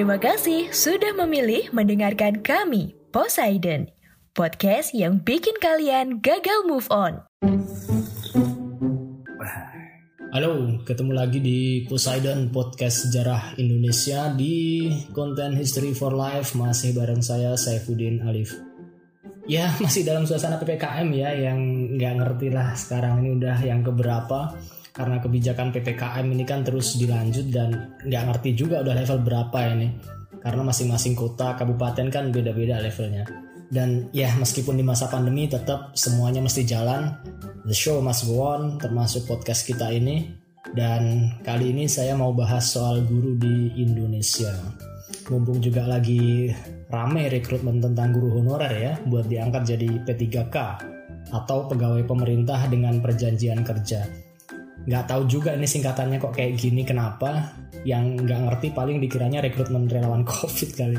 Terima kasih sudah memilih mendengarkan kami, Poseidon, podcast yang bikin kalian gagal move on. Halo, ketemu lagi di Poseidon Podcast Sejarah Indonesia di konten History for Life masih bareng saya Saifuddin Alif. Ya masih dalam suasana ppkm ya yang nggak ngerti lah sekarang ini udah yang keberapa karena kebijakan ppkm ini kan terus dilanjut dan nggak ngerti juga udah level berapa ini. Karena masing-masing kota kabupaten kan beda-beda levelnya. Dan ya meskipun di masa pandemi tetap semuanya mesti jalan. The show must go on termasuk podcast kita ini. Dan kali ini saya mau bahas soal guru di Indonesia. Mumpung juga lagi rame rekrutmen tentang guru honorer ya buat diangkat jadi P3K atau pegawai pemerintah dengan perjanjian kerja. Nggak tahu juga ini singkatannya kok kayak gini kenapa. Yang nggak ngerti paling dikiranya rekrutmen relawan COVID kali.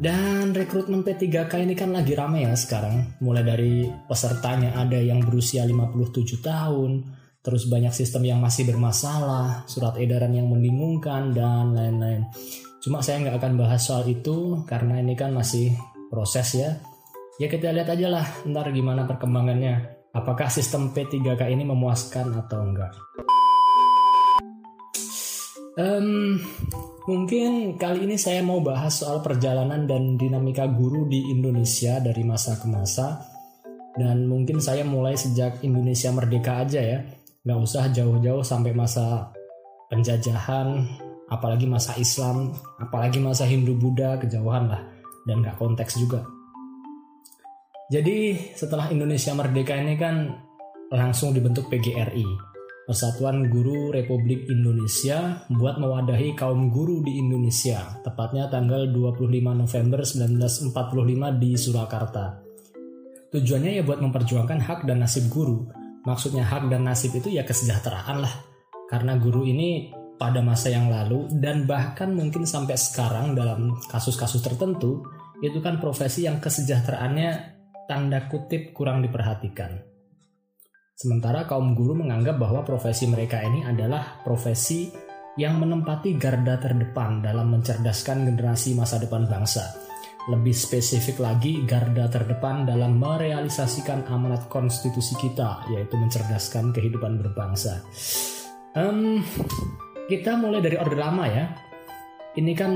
Dan rekrutmen P3K ini kan lagi rame ya sekarang. Mulai dari pesertanya ada yang berusia 57 tahun, terus banyak sistem yang masih bermasalah, surat edaran yang membingungkan, dan lain-lain. Cuma saya nggak akan bahas soal itu karena ini kan masih proses ya. Ya kita lihat aja lah ntar gimana perkembangannya. Apakah sistem P3K ini memuaskan atau enggak. Um, mungkin kali ini saya mau bahas soal perjalanan dan dinamika guru di Indonesia dari masa ke masa. Dan mungkin saya mulai sejak Indonesia merdeka aja ya. Nggak usah jauh-jauh sampai masa penjajahan apalagi masa Islam, apalagi masa Hindu Buddha kejauhan lah dan gak konteks juga. Jadi setelah Indonesia merdeka ini kan langsung dibentuk PGRI, Persatuan Guru Republik Indonesia buat mewadahi kaum guru di Indonesia, tepatnya tanggal 25 November 1945 di Surakarta. Tujuannya ya buat memperjuangkan hak dan nasib guru. Maksudnya hak dan nasib itu ya kesejahteraan lah. Karena guru ini pada masa yang lalu dan bahkan mungkin sampai sekarang dalam kasus-kasus tertentu itu kan profesi yang kesejahteraannya tanda kutip kurang diperhatikan. Sementara kaum guru menganggap bahwa profesi mereka ini adalah profesi yang menempati garda terdepan dalam mencerdaskan generasi masa depan bangsa. Lebih spesifik lagi, garda terdepan dalam merealisasikan amanat konstitusi kita, yaitu mencerdaskan kehidupan berbangsa. Um, kita mulai dari Orde Lama ya. Ini kan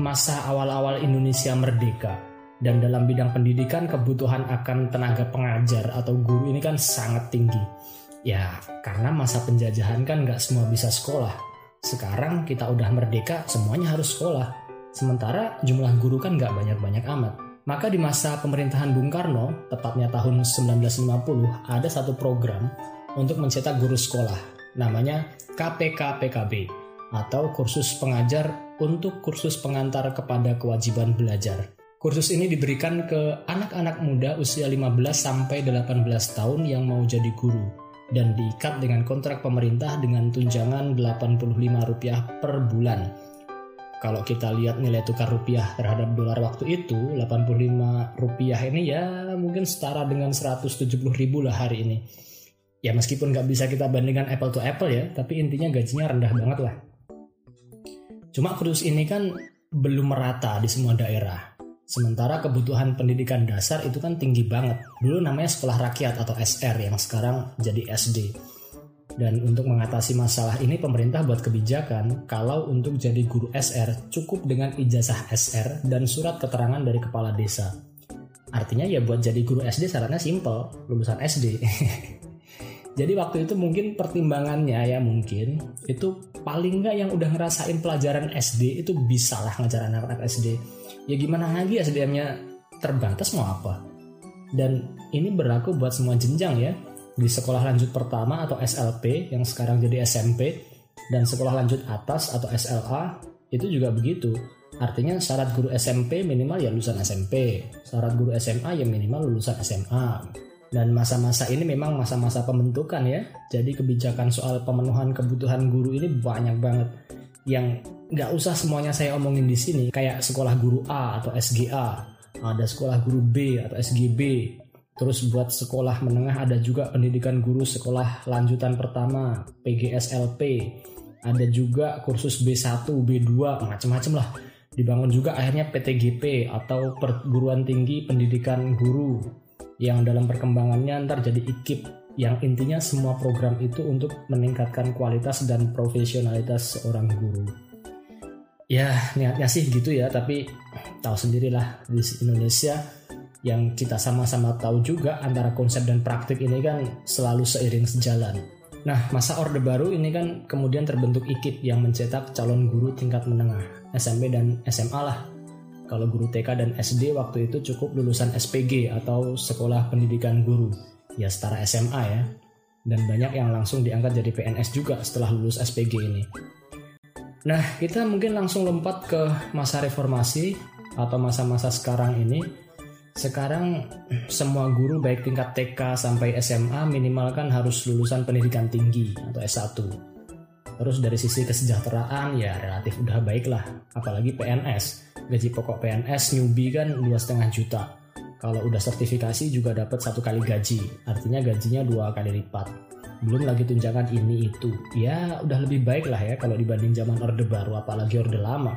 masa awal-awal Indonesia merdeka dan dalam bidang pendidikan kebutuhan akan tenaga pengajar atau guru ini kan sangat tinggi. Ya karena masa penjajahan kan nggak semua bisa sekolah. Sekarang kita udah merdeka semuanya harus sekolah. Sementara jumlah guru kan nggak banyak-banyak amat. Maka di masa pemerintahan Bung Karno, tepatnya tahun 1950, ada satu program untuk mencetak guru sekolah namanya KPK-PKB atau kursus pengajar untuk kursus pengantar kepada kewajiban belajar. Kursus ini diberikan ke anak-anak muda usia 15 sampai 18 tahun yang mau jadi guru dan diikat dengan kontrak pemerintah dengan tunjangan Rp85 per bulan. Kalau kita lihat nilai tukar rupiah terhadap dolar waktu itu, 85 rupiah ini ya mungkin setara dengan 170 ribu lah hari ini. Ya meskipun nggak bisa kita bandingkan apple to apple ya tapi intinya gajinya rendah banget lah. Cuma kursus ini kan belum merata di semua daerah sementara kebutuhan pendidikan dasar itu kan tinggi banget dulu namanya sekolah rakyat atau SR yang sekarang jadi SD dan untuk mengatasi masalah ini pemerintah buat kebijakan kalau untuk jadi guru SR cukup dengan ijazah SR dan surat keterangan dari kepala desa. Artinya ya buat jadi guru SD syaratnya simple, lulusan SD. Jadi waktu itu mungkin pertimbangannya ya mungkin itu paling nggak yang udah ngerasain pelajaran SD itu bisa lah ngajar anak-anak SD. Ya gimana lagi SDM-nya terbatas mau apa? Dan ini berlaku buat semua jenjang ya. Di sekolah lanjut pertama atau SLP yang sekarang jadi SMP dan sekolah lanjut atas atau SLA itu juga begitu. Artinya syarat guru SMP minimal ya lulusan SMP, syarat guru SMA ya minimal lulusan SMA dan masa-masa ini memang masa-masa pembentukan ya. Jadi kebijakan soal pemenuhan kebutuhan guru ini banyak banget yang nggak usah semuanya saya omongin di sini. Kayak sekolah guru A atau SGA, ada sekolah guru B atau SGB. Terus buat sekolah menengah ada juga pendidikan guru sekolah lanjutan pertama PGSLP. ada juga kursus B1, B2, macam-macam lah. Dibangun juga akhirnya PTGP atau Perguruan Tinggi Pendidikan Guru yang dalam perkembangannya ntar jadi IKIP yang intinya semua program itu untuk meningkatkan kualitas dan profesionalitas seorang guru. Ya niatnya sih gitu ya, tapi tahu sendirilah di Indonesia yang kita sama-sama tahu juga antara konsep dan praktik ini kan selalu seiring sejalan. Nah, masa Orde Baru ini kan kemudian terbentuk IKIP yang mencetak calon guru tingkat menengah, SMP dan SMA lah. Kalau guru TK dan SD waktu itu cukup lulusan SPG atau Sekolah Pendidikan Guru, ya setara SMA ya. Dan banyak yang langsung diangkat jadi PNS juga setelah lulus SPG ini. Nah, kita mungkin langsung lompat ke masa reformasi atau masa-masa sekarang ini sekarang semua guru baik tingkat TK sampai SMA minimal kan harus lulusan pendidikan tinggi atau S1. Terus dari sisi kesejahteraan ya relatif udah baik lah, apalagi PNS. Gaji pokok PNS newbie kan 2,5 juta. Kalau udah sertifikasi juga dapat satu kali gaji, artinya gajinya dua kali lipat. Belum lagi tunjangan ini itu. Ya udah lebih baik lah ya kalau dibanding zaman Orde Baru apalagi Orde Lama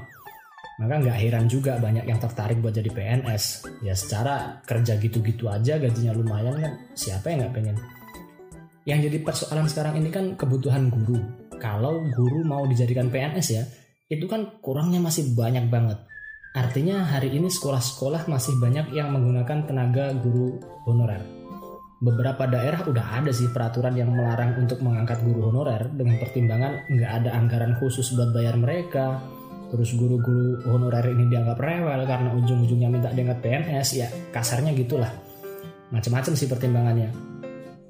maka nggak heran juga banyak yang tertarik buat jadi PNS. Ya secara kerja gitu-gitu aja gajinya lumayan kan, siapa yang nggak pengen? Yang jadi persoalan sekarang ini kan kebutuhan guru. Kalau guru mau dijadikan PNS ya, itu kan kurangnya masih banyak banget. Artinya hari ini sekolah-sekolah masih banyak yang menggunakan tenaga guru honorer. Beberapa daerah udah ada sih peraturan yang melarang untuk mengangkat guru honorer dengan pertimbangan nggak ada anggaran khusus buat bayar mereka, terus guru-guru honorer ini dianggap rewel karena ujung-ujungnya minta diangkat PNS ya kasarnya gitulah. Macam-macam sih pertimbangannya.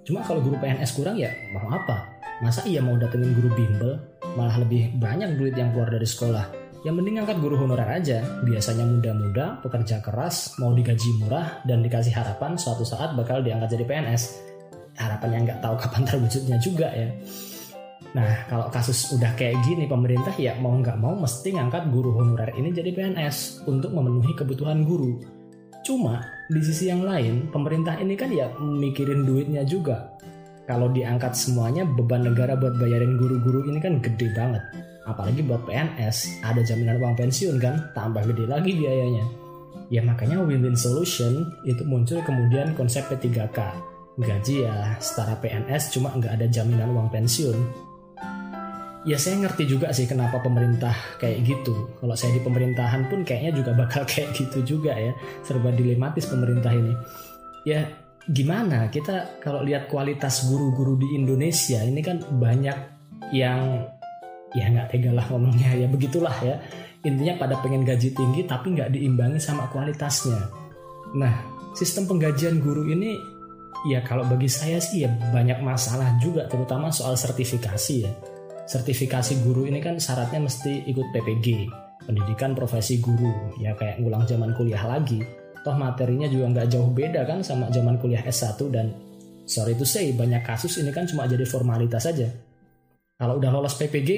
Cuma kalau guru PNS kurang ya mau apa? Masa iya mau datengin guru bimbel? Malah lebih banyak duit yang keluar dari sekolah yang mending angkat guru honorer aja biasanya muda-muda pekerja keras mau digaji murah dan dikasih harapan suatu saat bakal diangkat jadi PNS harapan yang nggak tahu kapan terwujudnya juga ya Nah, kalau kasus udah kayak gini, pemerintah ya mau nggak mau mesti ngangkat guru honorer ini jadi PNS untuk memenuhi kebutuhan guru. Cuma di sisi yang lain, pemerintah ini kan ya mikirin duitnya juga. Kalau diangkat semuanya, beban negara buat bayarin guru-guru ini kan gede banget. Apalagi buat PNS, ada jaminan uang pensiun kan, tambah gede lagi biayanya. Ya makanya win-win solution itu muncul kemudian konsep P3K. Gaji ya setara PNS cuma nggak ada jaminan uang pensiun ya saya ngerti juga sih kenapa pemerintah kayak gitu. Kalau saya di pemerintahan pun kayaknya juga bakal kayak gitu juga ya. Serba dilematis pemerintah ini. Ya gimana kita kalau lihat kualitas guru-guru di Indonesia ini kan banyak yang ya nggak tega lah ngomongnya ya begitulah ya. Intinya pada pengen gaji tinggi tapi nggak diimbangi sama kualitasnya. Nah sistem penggajian guru ini ya kalau bagi saya sih ya banyak masalah juga terutama soal sertifikasi ya sertifikasi guru ini kan syaratnya mesti ikut PPG, pendidikan profesi guru, ya kayak ngulang zaman kuliah lagi. Toh materinya juga nggak jauh beda kan sama zaman kuliah S1 dan sorry to say banyak kasus ini kan cuma jadi formalitas saja. Kalau udah lolos PPG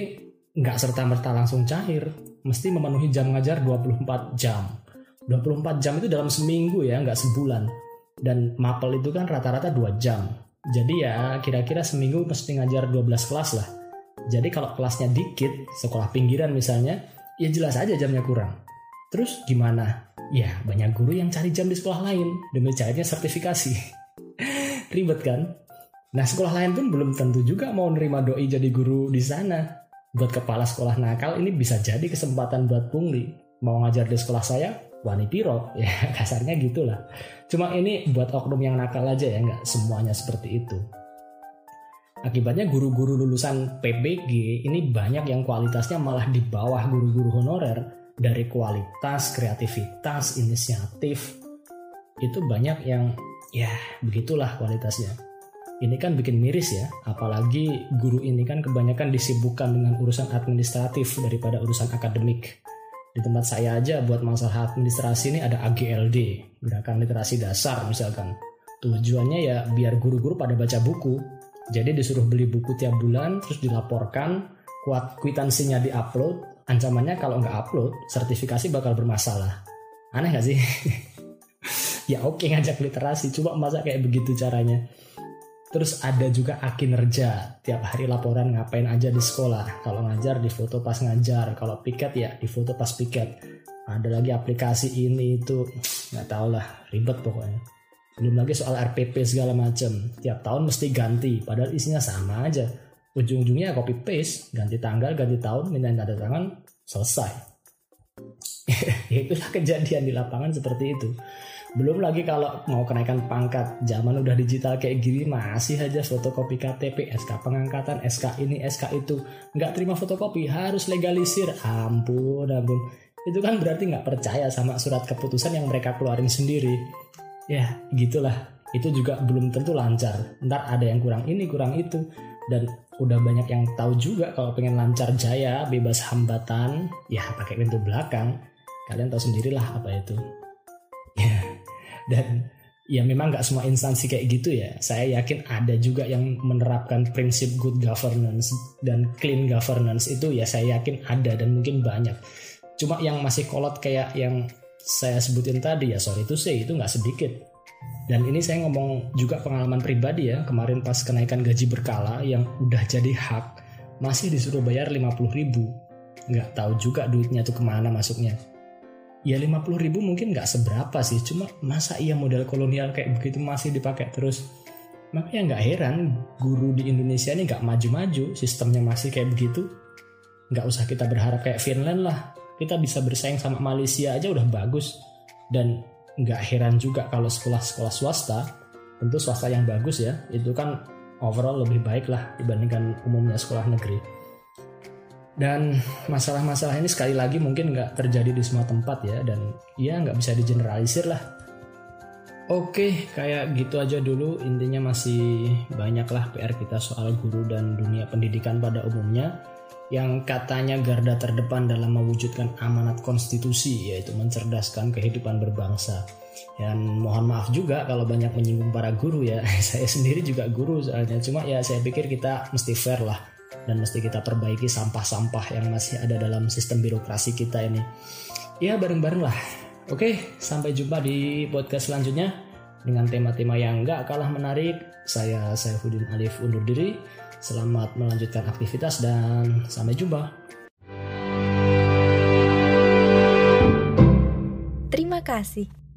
nggak serta-merta langsung cair, mesti memenuhi jam ngajar 24 jam. 24 jam itu dalam seminggu ya, nggak sebulan. Dan mapel itu kan rata-rata 2 jam. Jadi ya kira-kira seminggu mesti ngajar 12 kelas lah jadi kalau kelasnya dikit, sekolah pinggiran misalnya, ya jelas aja jamnya kurang. Terus gimana? Ya banyak guru yang cari jam di sekolah lain demi cairnya sertifikasi. Ribet kan? Nah sekolah lain pun belum tentu juga mau nerima doi jadi guru di sana. Buat kepala sekolah nakal ini bisa jadi kesempatan buat pungli. Mau ngajar di sekolah saya, wani piro. Ya kasarnya gitulah. Cuma ini buat oknum yang nakal aja ya, nggak semuanya seperti itu. Akibatnya guru-guru lulusan PBG ini banyak yang kualitasnya malah di bawah guru-guru honorer dari kualitas, kreativitas, inisiatif. Itu banyak yang ya begitulah kualitasnya. Ini kan bikin miris ya, apalagi guru ini kan kebanyakan disibukkan dengan urusan administratif daripada urusan akademik. Di tempat saya aja buat masalah administrasi ini ada AGLD, Gerakan Literasi Dasar misalkan. Tujuannya ya biar guru-guru pada baca buku, jadi disuruh beli buku tiap bulan, terus dilaporkan, kuat kwitansinya diupload, ancamannya kalau nggak upload, sertifikasi bakal bermasalah. Aneh gak sih? ya oke ngajak literasi, coba masa kayak begitu caranya. Terus ada juga akinerja, tiap hari laporan ngapain aja di sekolah. Kalau ngajar di foto pas ngajar, kalau piket ya di foto pas piket. Ada lagi aplikasi ini itu nggak tau lah, ribet pokoknya. Belum lagi soal RPP segala macam. Tiap tahun mesti ganti, padahal isinya sama aja. Ujung-ujungnya copy paste, ganti tanggal, ganti tahun, minta tanda tangan, selesai. Itulah kejadian di lapangan seperti itu. Belum lagi kalau mau kenaikan pangkat, zaman udah digital kayak gini masih aja fotokopi KTP, SK pengangkatan, SK ini, SK itu. Nggak terima fotokopi, harus legalisir. Ampun, ampun. Itu kan berarti nggak percaya sama surat keputusan yang mereka keluarin sendiri. Ya, gitulah. Itu juga belum tentu lancar. Ntar ada yang kurang ini, kurang itu. Dan udah banyak yang tahu juga kalau pengen lancar jaya, bebas hambatan, ya pakai pintu belakang. Kalian tahu sendirilah apa itu. Ya, dan ya memang nggak semua instansi kayak gitu ya. Saya yakin ada juga yang menerapkan prinsip good governance dan clean governance itu ya saya yakin ada dan mungkin banyak. Cuma yang masih kolot kayak yang saya sebutin tadi ya sorry itu sih itu nggak sedikit. Dan ini saya ngomong juga pengalaman pribadi ya kemarin pas kenaikan gaji berkala yang udah jadi hak masih disuruh bayar 50 ribu. Nggak tahu juga duitnya tuh ke mana masuknya ya 50 ribu mungkin nggak seberapa sih. Cuma masa iya model kolonial kayak begitu masih dipakai terus? Makanya nggak heran guru di Indonesia ini nggak maju-maju sistemnya masih kayak begitu. Nggak usah kita berharap kayak Finland lah. Kita bisa bersaing sama Malaysia aja udah bagus. Dan nggak heran juga kalau sekolah-sekolah swasta tentu swasta yang bagus ya itu kan overall lebih baik lah dibandingkan umumnya sekolah negeri dan masalah-masalah ini sekali lagi mungkin nggak terjadi di semua tempat ya dan ya nggak bisa digeneralisir lah Oke, kayak gitu aja dulu. Intinya masih banyak lah PR kita soal guru dan dunia pendidikan pada umumnya yang katanya garda terdepan dalam mewujudkan amanat konstitusi yaitu mencerdaskan kehidupan berbangsa. Dan mohon maaf juga kalau banyak menyinggung para guru ya. Saya sendiri juga guru soalnya. Cuma ya saya pikir kita mesti fair lah dan mesti kita perbaiki sampah-sampah yang masih ada dalam sistem birokrasi kita ini. Ya bareng-bareng lah. Oke, sampai jumpa di podcast selanjutnya dengan tema-tema yang gak kalah menarik. Saya Saifuddin Alif undur diri. Selamat melanjutkan aktivitas dan sampai jumpa. Terima kasih.